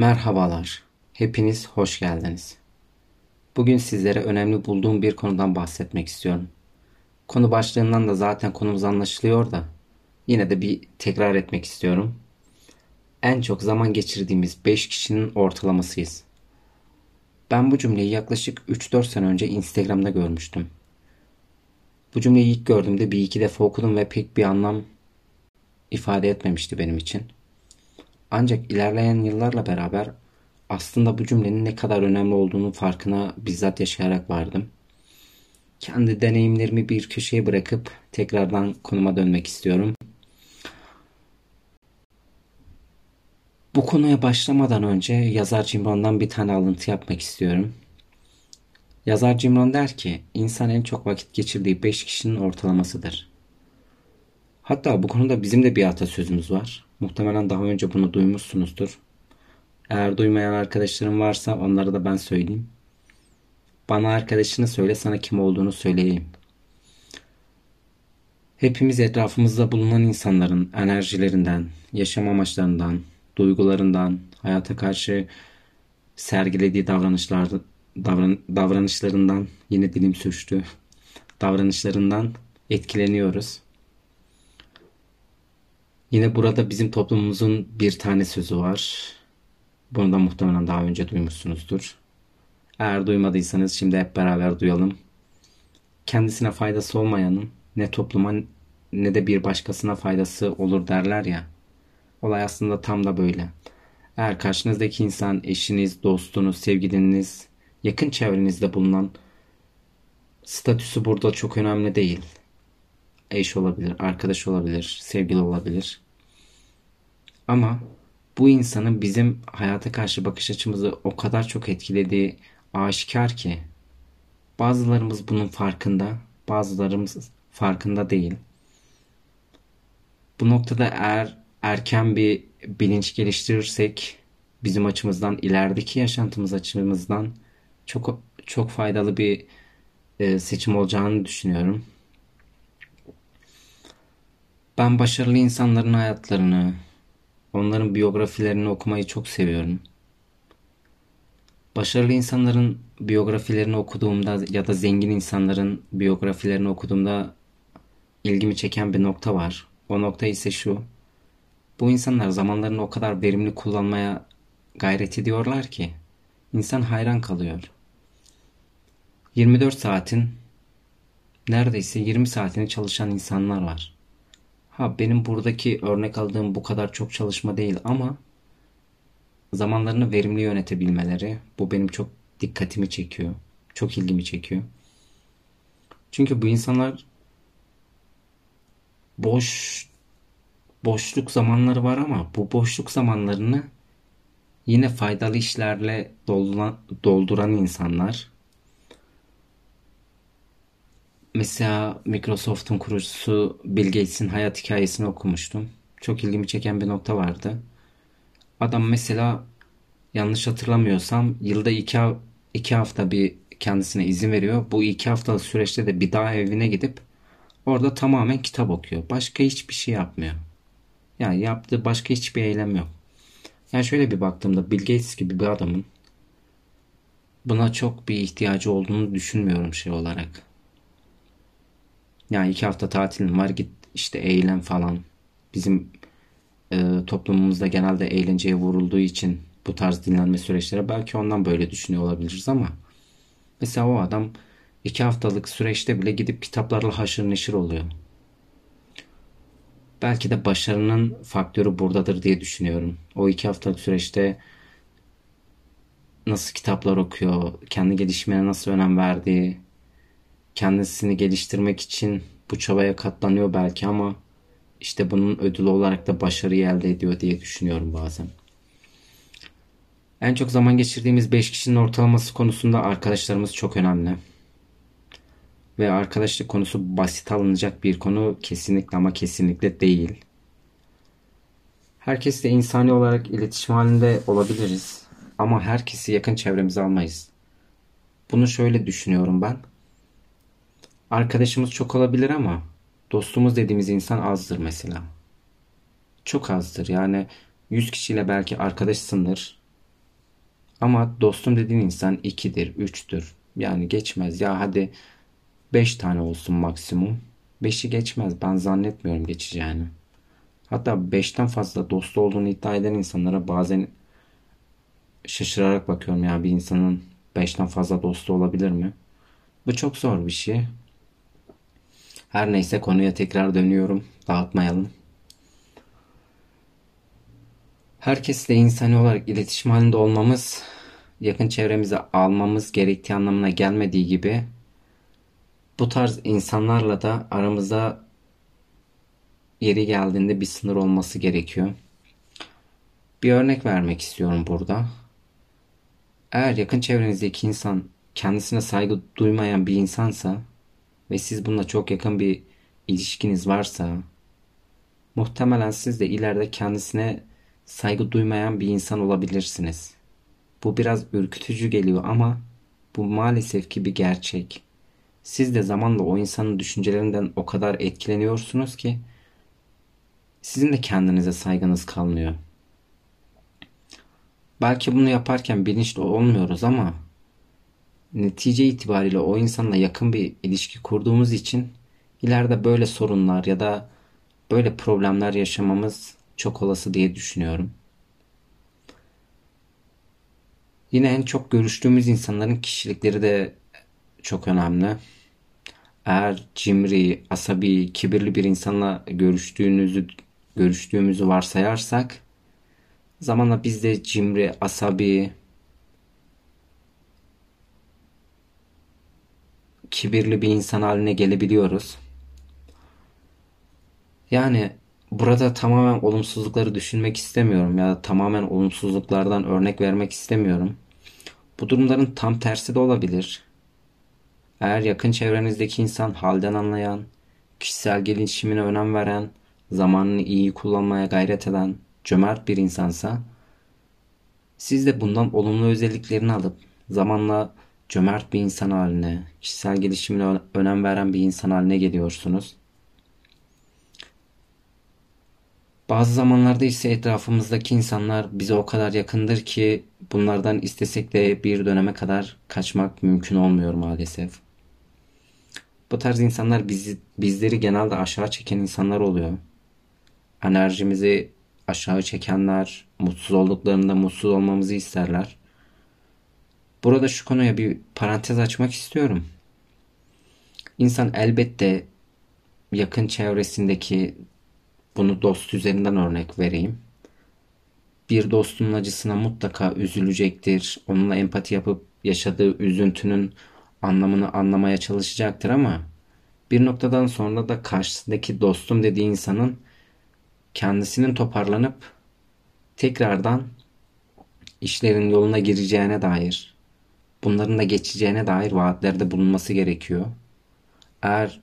Merhabalar, hepiniz hoş geldiniz. Bugün sizlere önemli bulduğum bir konudan bahsetmek istiyorum. Konu başlığından da zaten konumuz anlaşılıyor da yine de bir tekrar etmek istiyorum. En çok zaman geçirdiğimiz 5 kişinin ortalamasıyız. Ben bu cümleyi yaklaşık 3-4 sene önce Instagram'da görmüştüm. Bu cümleyi ilk gördüğümde bir iki defa okudum ve pek bir anlam ifade etmemişti benim için. Ancak ilerleyen yıllarla beraber aslında bu cümlenin ne kadar önemli olduğunu farkına bizzat yaşayarak vardım. Kendi deneyimlerimi bir köşeye bırakıp tekrardan konuma dönmek istiyorum. Bu konuya başlamadan önce yazar Cimron'dan bir tane alıntı yapmak istiyorum. Yazar Cimron der ki, insan en çok vakit geçirdiği 5 kişinin ortalamasıdır. Hatta bu konuda bizim de bir atasözümüz var. Muhtemelen daha önce bunu duymuşsunuzdur. Eğer duymayan arkadaşlarım varsa onlara da ben söyleyeyim. Bana arkadaşını söyle sana kim olduğunu söyleyeyim. Hepimiz etrafımızda bulunan insanların enerjilerinden, yaşam amaçlarından, duygularından, hayata karşı sergilediği davranışlar, davran, davranışlarından, yine dilim sürçtü, davranışlarından etkileniyoruz. Yine burada bizim toplumumuzun bir tane sözü var. Bunu da muhtemelen daha önce duymuşsunuzdur. Eğer duymadıysanız şimdi hep beraber duyalım. Kendisine faydası olmayanın ne topluma ne de bir başkasına faydası olur derler ya. Olay aslında tam da böyle. Eğer karşınızdaki insan eşiniz, dostunuz, sevgiliniz, yakın çevrenizde bulunan statüsü burada çok önemli değil eş olabilir, arkadaş olabilir, sevgili olabilir. Ama bu insanın bizim hayata karşı bakış açımızı o kadar çok etkilediği aşikar ki bazılarımız bunun farkında, bazılarımız farkında değil. Bu noktada eğer erken bir bilinç geliştirirsek bizim açımızdan ilerideki yaşantımız açımızdan çok çok faydalı bir e, seçim olacağını düşünüyorum. Ben başarılı insanların hayatlarını, onların biyografilerini okumayı çok seviyorum. Başarılı insanların biyografilerini okuduğumda ya da zengin insanların biyografilerini okuduğumda ilgimi çeken bir nokta var. O nokta ise şu. Bu insanlar zamanlarını o kadar verimli kullanmaya gayret ediyorlar ki insan hayran kalıyor. 24 saatin neredeyse 20 saatini çalışan insanlar var. Ha benim buradaki örnek aldığım bu kadar çok çalışma değil ama zamanlarını verimli yönetebilmeleri bu benim çok dikkatimi çekiyor. Çok ilgimi çekiyor. Çünkü bu insanlar boş boşluk zamanları var ama bu boşluk zamanlarını yine faydalı işlerle dolduran, dolduran insanlar. Mesela Microsoft'un kurucusu Bill Gates'in hayat hikayesini okumuştum. Çok ilgimi çeken bir nokta vardı. Adam mesela yanlış hatırlamıyorsam yılda iki, iki hafta bir kendisine izin veriyor. Bu iki haftalık süreçte de bir daha evine gidip orada tamamen kitap okuyor. Başka hiçbir şey yapmıyor. Yani yaptığı başka hiçbir eylem yok. Yani şöyle bir baktığımda Bill Gates gibi bir adamın buna çok bir ihtiyacı olduğunu düşünmüyorum şey olarak. Yani iki hafta tatilin var git işte eğlen falan. Bizim e, toplumumuzda genelde eğlenceye vurulduğu için bu tarz dinlenme süreçleri belki ondan böyle düşünüyor olabiliriz ama mesela o adam iki haftalık süreçte bile gidip kitaplarla haşır neşir oluyor. Belki de başarının faktörü buradadır diye düşünüyorum. O iki haftalık süreçte nasıl kitaplar okuyor, kendi gelişimine nasıl önem verdiği, kendisini geliştirmek için bu çabaya katlanıyor belki ama işte bunun ödülü olarak da başarıyı elde ediyor diye düşünüyorum bazen. En çok zaman geçirdiğimiz 5 kişinin ortalaması konusunda arkadaşlarımız çok önemli. Ve arkadaşlık konusu basit alınacak bir konu kesinlikle ama kesinlikle değil. Herkesle insani olarak iletişim halinde olabiliriz. Ama herkesi yakın çevremize almayız. Bunu şöyle düşünüyorum ben. Arkadaşımız çok olabilir ama dostumuz dediğimiz insan azdır mesela. Çok azdır. Yani 100 kişiyle belki arkadaşsındır. Ama dostum dediğin insan ikidir, üçtür. Yani geçmez. Ya hadi beş tane olsun maksimum. Beşi geçmez. Ben zannetmiyorum geçeceğini. Hatta beşten fazla dost olduğunu iddia eden insanlara bazen şaşırarak bakıyorum ya bir insanın beşten fazla dostu olabilir mi? Bu çok zor bir şey. Her neyse konuya tekrar dönüyorum. Dağıtmayalım. Herkesle insani olarak iletişim halinde olmamız, yakın çevremize almamız gerektiği anlamına gelmediği gibi bu tarz insanlarla da aramızda yeri geldiğinde bir sınır olması gerekiyor. Bir örnek vermek istiyorum burada. Eğer yakın çevrenizdeki insan kendisine saygı duymayan bir insansa ve siz bununla çok yakın bir ilişkiniz varsa muhtemelen siz de ileride kendisine saygı duymayan bir insan olabilirsiniz. Bu biraz ürkütücü geliyor ama bu maalesef ki bir gerçek. Siz de zamanla o insanın düşüncelerinden o kadar etkileniyorsunuz ki sizin de kendinize saygınız kalmıyor. Belki bunu yaparken bilinçli olmuyoruz ama netice itibariyle o insanla yakın bir ilişki kurduğumuz için ileride böyle sorunlar ya da böyle problemler yaşamamız çok olası diye düşünüyorum. Yine en çok görüştüğümüz insanların kişilikleri de çok önemli. Eğer cimri, asabi, kibirli bir insanla görüştüğünüzü görüştüğümüzü varsayarsak zamanla biz de cimri, asabi, kibirli bir insan haline gelebiliyoruz. Yani burada tamamen olumsuzlukları düşünmek istemiyorum ya da tamamen olumsuzluklardan örnek vermek istemiyorum. Bu durumların tam tersi de olabilir. Eğer yakın çevrenizdeki insan halden anlayan, kişisel gelişimine önem veren, zamanını iyi kullanmaya gayret eden, cömert bir insansa, siz de bundan olumlu özelliklerini alıp zamanla cömert bir insan haline, kişisel gelişimine önem veren bir insan haline geliyorsunuz. Bazı zamanlarda ise etrafımızdaki insanlar bize o kadar yakındır ki bunlardan istesek de bir döneme kadar kaçmak mümkün olmuyor maalesef. Bu tarz insanlar bizi, bizleri genelde aşağı çeken insanlar oluyor. Enerjimizi aşağı çekenler, mutsuz olduklarında mutsuz olmamızı isterler. Burada şu konuya bir parantez açmak istiyorum. İnsan elbette yakın çevresindeki bunu dost üzerinden örnek vereyim. Bir dostunun acısına mutlaka üzülecektir. Onunla empati yapıp yaşadığı üzüntünün anlamını anlamaya çalışacaktır ama bir noktadan sonra da karşısındaki dostum dediği insanın kendisinin toparlanıp tekrardan işlerin yoluna gireceğine dair, bunların da geçeceğine dair vaatlerde bulunması gerekiyor. Eğer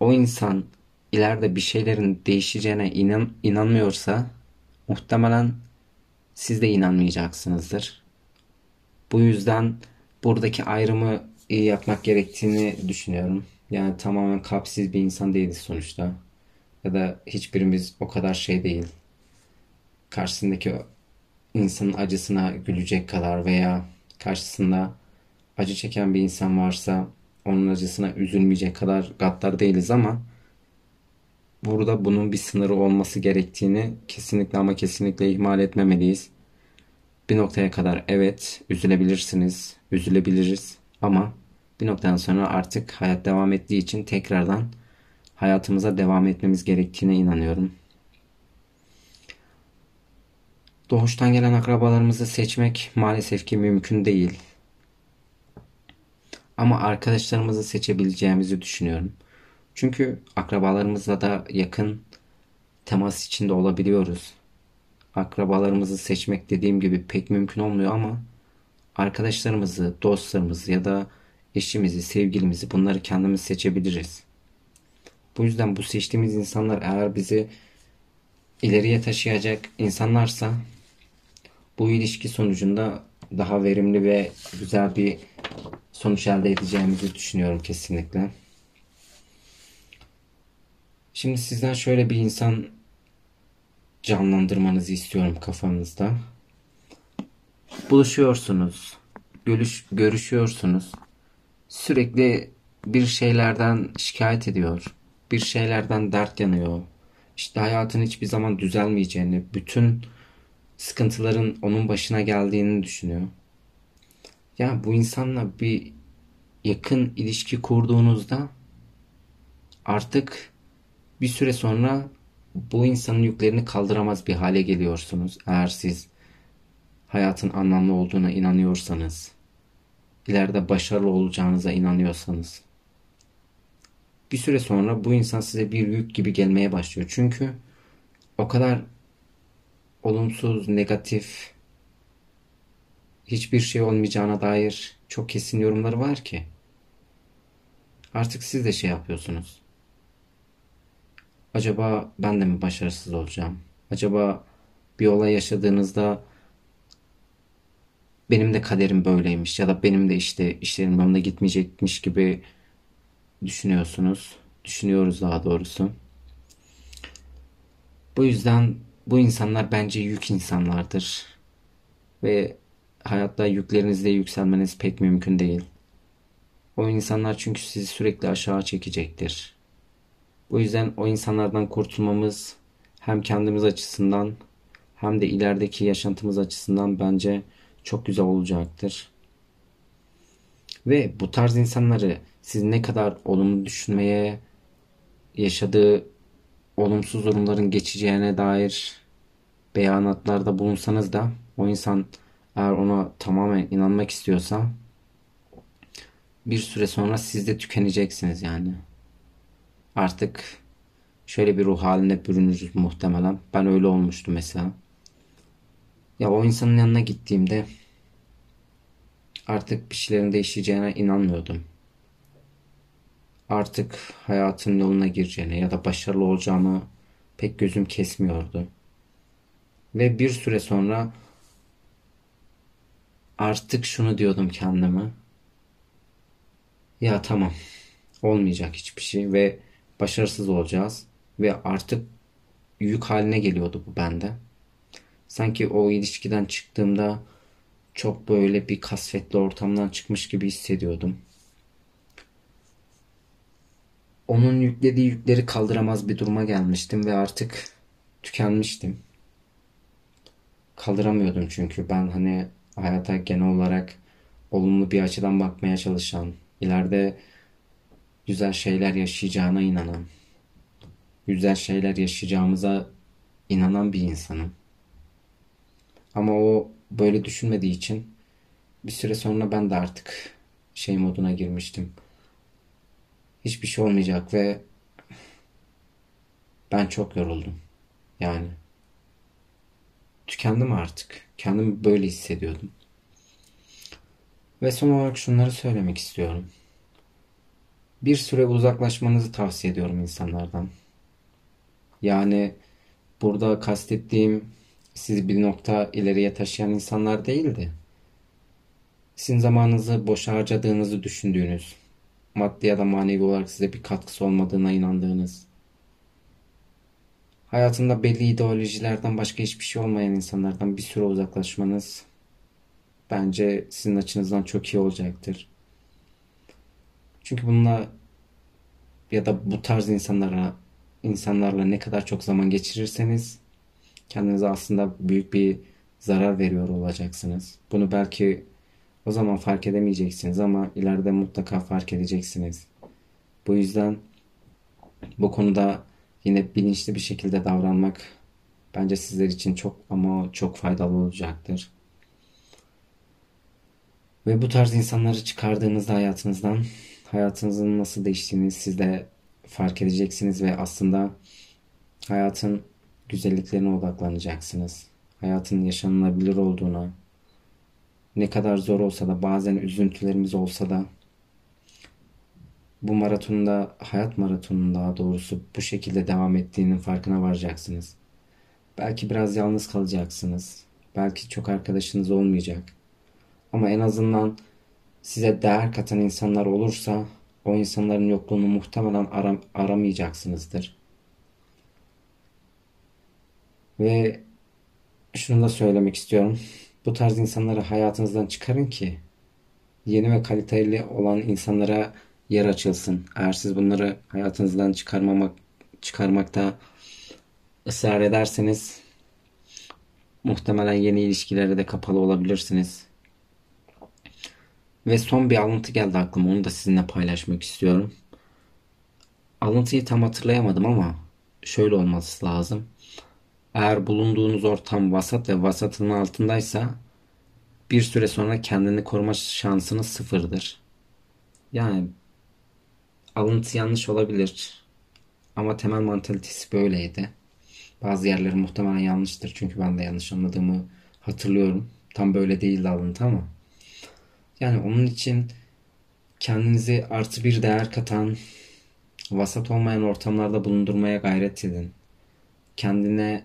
o insan ileride bir şeylerin değişeceğine inan, inanmıyorsa muhtemelen siz de inanmayacaksınızdır. Bu yüzden buradaki ayrımı iyi yapmak gerektiğini düşünüyorum. Yani tamamen kalpsiz bir insan değiliz sonuçta. Ya da hiçbirimiz o kadar şey değil. Karşısındaki insanın acısına gülecek kadar veya karşısında acı çeken bir insan varsa onun acısına üzülmeyecek kadar gaddar değiliz ama burada bunun bir sınırı olması gerektiğini kesinlikle ama kesinlikle ihmal etmemeliyiz. Bir noktaya kadar evet üzülebilirsiniz, üzülebiliriz ama bir noktadan sonra artık hayat devam ettiği için tekrardan hayatımıza devam etmemiz gerektiğine inanıyorum. Doğuştan gelen akrabalarımızı seçmek maalesef ki mümkün değil. Ama arkadaşlarımızı seçebileceğimizi düşünüyorum. Çünkü akrabalarımızla da yakın temas içinde olabiliyoruz. Akrabalarımızı seçmek dediğim gibi pek mümkün olmuyor ama arkadaşlarımızı, dostlarımızı ya da eşimizi, sevgilimizi bunları kendimiz seçebiliriz. Bu yüzden bu seçtiğimiz insanlar eğer bizi ileriye taşıyacak insanlarsa bu ilişki sonucunda daha verimli ve güzel bir sonuç elde edeceğimizi düşünüyorum kesinlikle. Şimdi sizden şöyle bir insan canlandırmanızı istiyorum kafanızda. Bu buluşuyorsunuz, görüş, görüşüyorsunuz. Sürekli bir şeylerden şikayet ediyor, bir şeylerden dert yanıyor. İşte hayatın hiçbir zaman düzelmeyeceğini, bütün sıkıntıların onun başına geldiğini düşünüyor. Ya bu insanla bir yakın ilişki kurduğunuzda artık bir süre sonra bu insanın yüklerini kaldıramaz bir hale geliyorsunuz. Eğer siz hayatın anlamlı olduğuna inanıyorsanız, ileride başarılı olacağınıza inanıyorsanız. Bir süre sonra bu insan size bir yük gibi gelmeye başlıyor. Çünkü o kadar olumsuz, negatif, hiçbir şey olmayacağına dair çok kesin yorumları var ki. Artık siz de şey yapıyorsunuz. Acaba ben de mi başarısız olacağım? Acaba bir olay yaşadığınızda benim de kaderim böyleymiş ya da benim de işte işlerim yolunda gitmeyecekmiş gibi düşünüyorsunuz. Düşünüyoruz daha doğrusu. Bu yüzden bu insanlar bence yük insanlardır. Ve hayatta yüklerinizle yükselmeniz pek mümkün değil. O insanlar çünkü sizi sürekli aşağı çekecektir. Bu yüzden o insanlardan kurtulmamız hem kendimiz açısından hem de ilerideki yaşantımız açısından bence çok güzel olacaktır. Ve bu tarz insanları siz ne kadar olumlu düşünmeye, yaşadığı olumsuz durumların geçeceğine dair beyanatlarda bulunsanız da o insan eğer ona tamamen inanmak istiyorsa bir süre sonra siz de tükeneceksiniz yani. Artık şöyle bir ruh haline bürünürüz muhtemelen. Ben öyle olmuştum mesela. Ya o insanın yanına gittiğimde artık bir şeylerin değişeceğine inanmıyordum. Artık hayatın yoluna gireceğine ya da başarılı olacağımı pek gözüm kesmiyordu. Ve bir süre sonra artık şunu diyordum kendime. Ya tamam olmayacak hiçbir şey ve başarısız olacağız ve artık yük haline geliyordu bu bende. Sanki o ilişkiden çıktığımda çok böyle bir kasvetli ortamdan çıkmış gibi hissediyordum. Onun yüklediği yükleri kaldıramaz bir duruma gelmiştim ve artık tükenmiştim. Kaldıramıyordum çünkü ben hani hayata genel olarak olumlu bir açıdan bakmaya çalışan, ileride güzel şeyler yaşayacağına inanan, güzel şeyler yaşayacağımıza inanan bir insanım. Ama o böyle düşünmediği için bir süre sonra ben de artık şey moduna girmiştim. Hiçbir şey olmayacak ve ben çok yoruldum. Yani tükendim artık. Kendimi böyle hissediyordum. Ve son olarak şunları söylemek istiyorum. Bir süre uzaklaşmanızı tavsiye ediyorum insanlardan. Yani burada kastettiğim sizi bir nokta ileriye taşıyan insanlar değildi. Sizin zamanınızı boş harcadığınızı düşündüğünüz, maddi ya da manevi olarak size bir katkısı olmadığına inandığınız, hayatında belli ideolojilerden başka hiçbir şey olmayan insanlardan bir süre uzaklaşmanız bence sizin açınızdan çok iyi olacaktır. Çünkü bununla ya da bu tarz insanlara insanlarla ne kadar çok zaman geçirirseniz kendinize aslında büyük bir zarar veriyor olacaksınız. Bunu belki o zaman fark edemeyeceksiniz ama ileride mutlaka fark edeceksiniz. Bu yüzden bu konuda yine bilinçli bir şekilde davranmak bence sizler için çok ama çok faydalı olacaktır. Ve bu tarz insanları çıkardığınızda hayatınızdan hayatınızın nasıl değiştiğini siz de fark edeceksiniz ve aslında hayatın güzelliklerine odaklanacaksınız. Hayatın yaşanılabilir olduğuna, ne kadar zor olsa da bazen üzüntülerimiz olsa da bu maratonda, hayat maratonunda daha doğrusu bu şekilde devam ettiğinin farkına varacaksınız. Belki biraz yalnız kalacaksınız. Belki çok arkadaşınız olmayacak. Ama en azından size değer katan insanlar olursa o insanların yokluğunu muhtemelen aram aramayacaksınızdır. Ve şunu da söylemek istiyorum. Bu tarz insanları hayatınızdan çıkarın ki yeni ve kaliteli olan insanlara yer açılsın. Eğer siz bunları hayatınızdan çıkarmamak çıkarmakta ısrar ederseniz muhtemelen yeni ilişkilere de kapalı olabilirsiniz. Ve son bir alıntı geldi aklıma. Onu da sizinle paylaşmak istiyorum. Alıntıyı tam hatırlayamadım ama şöyle olması lazım. Eğer bulunduğunuz ortam vasat ve vasatın altındaysa bir süre sonra kendini koruma şansınız sıfırdır. Yani alıntı yanlış olabilir ama temel mantalitesi böyleydi. Bazı yerleri muhtemelen yanlıştır çünkü ben de yanlış anladığımı hatırlıyorum. Tam böyle değildi alıntı ama. Yani onun için kendinizi artı bir değer katan, vasat olmayan ortamlarda bulundurmaya gayret edin. Kendine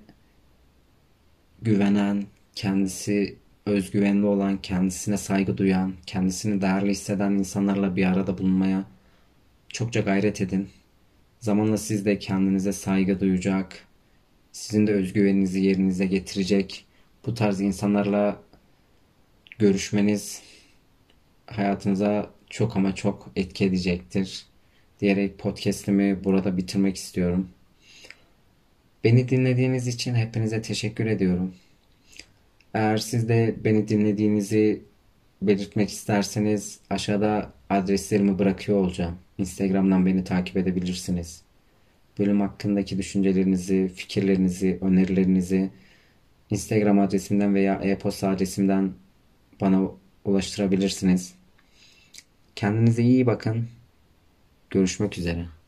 güvenen, kendisi özgüvenli olan, kendisine saygı duyan, kendisini değerli hisseden insanlarla bir arada bulunmaya çokça gayret edin. Zamanla siz de kendinize saygı duyacak, sizin de özgüveninizi yerinize getirecek bu tarz insanlarla görüşmeniz hayatınıza çok ama çok etki edecektir. Diyerek podcast'imi burada bitirmek istiyorum. Beni dinlediğiniz için hepinize teşekkür ediyorum. Eğer siz de beni dinlediğinizi belirtmek isterseniz aşağıda adreslerimi bırakıyor olacağım. Instagram'dan beni takip edebilirsiniz. Bölüm hakkındaki düşüncelerinizi, fikirlerinizi, önerilerinizi Instagram adresimden veya e-posta adresimden bana ulaştırabilirsiniz. Kendinize iyi bakın. Görüşmek üzere.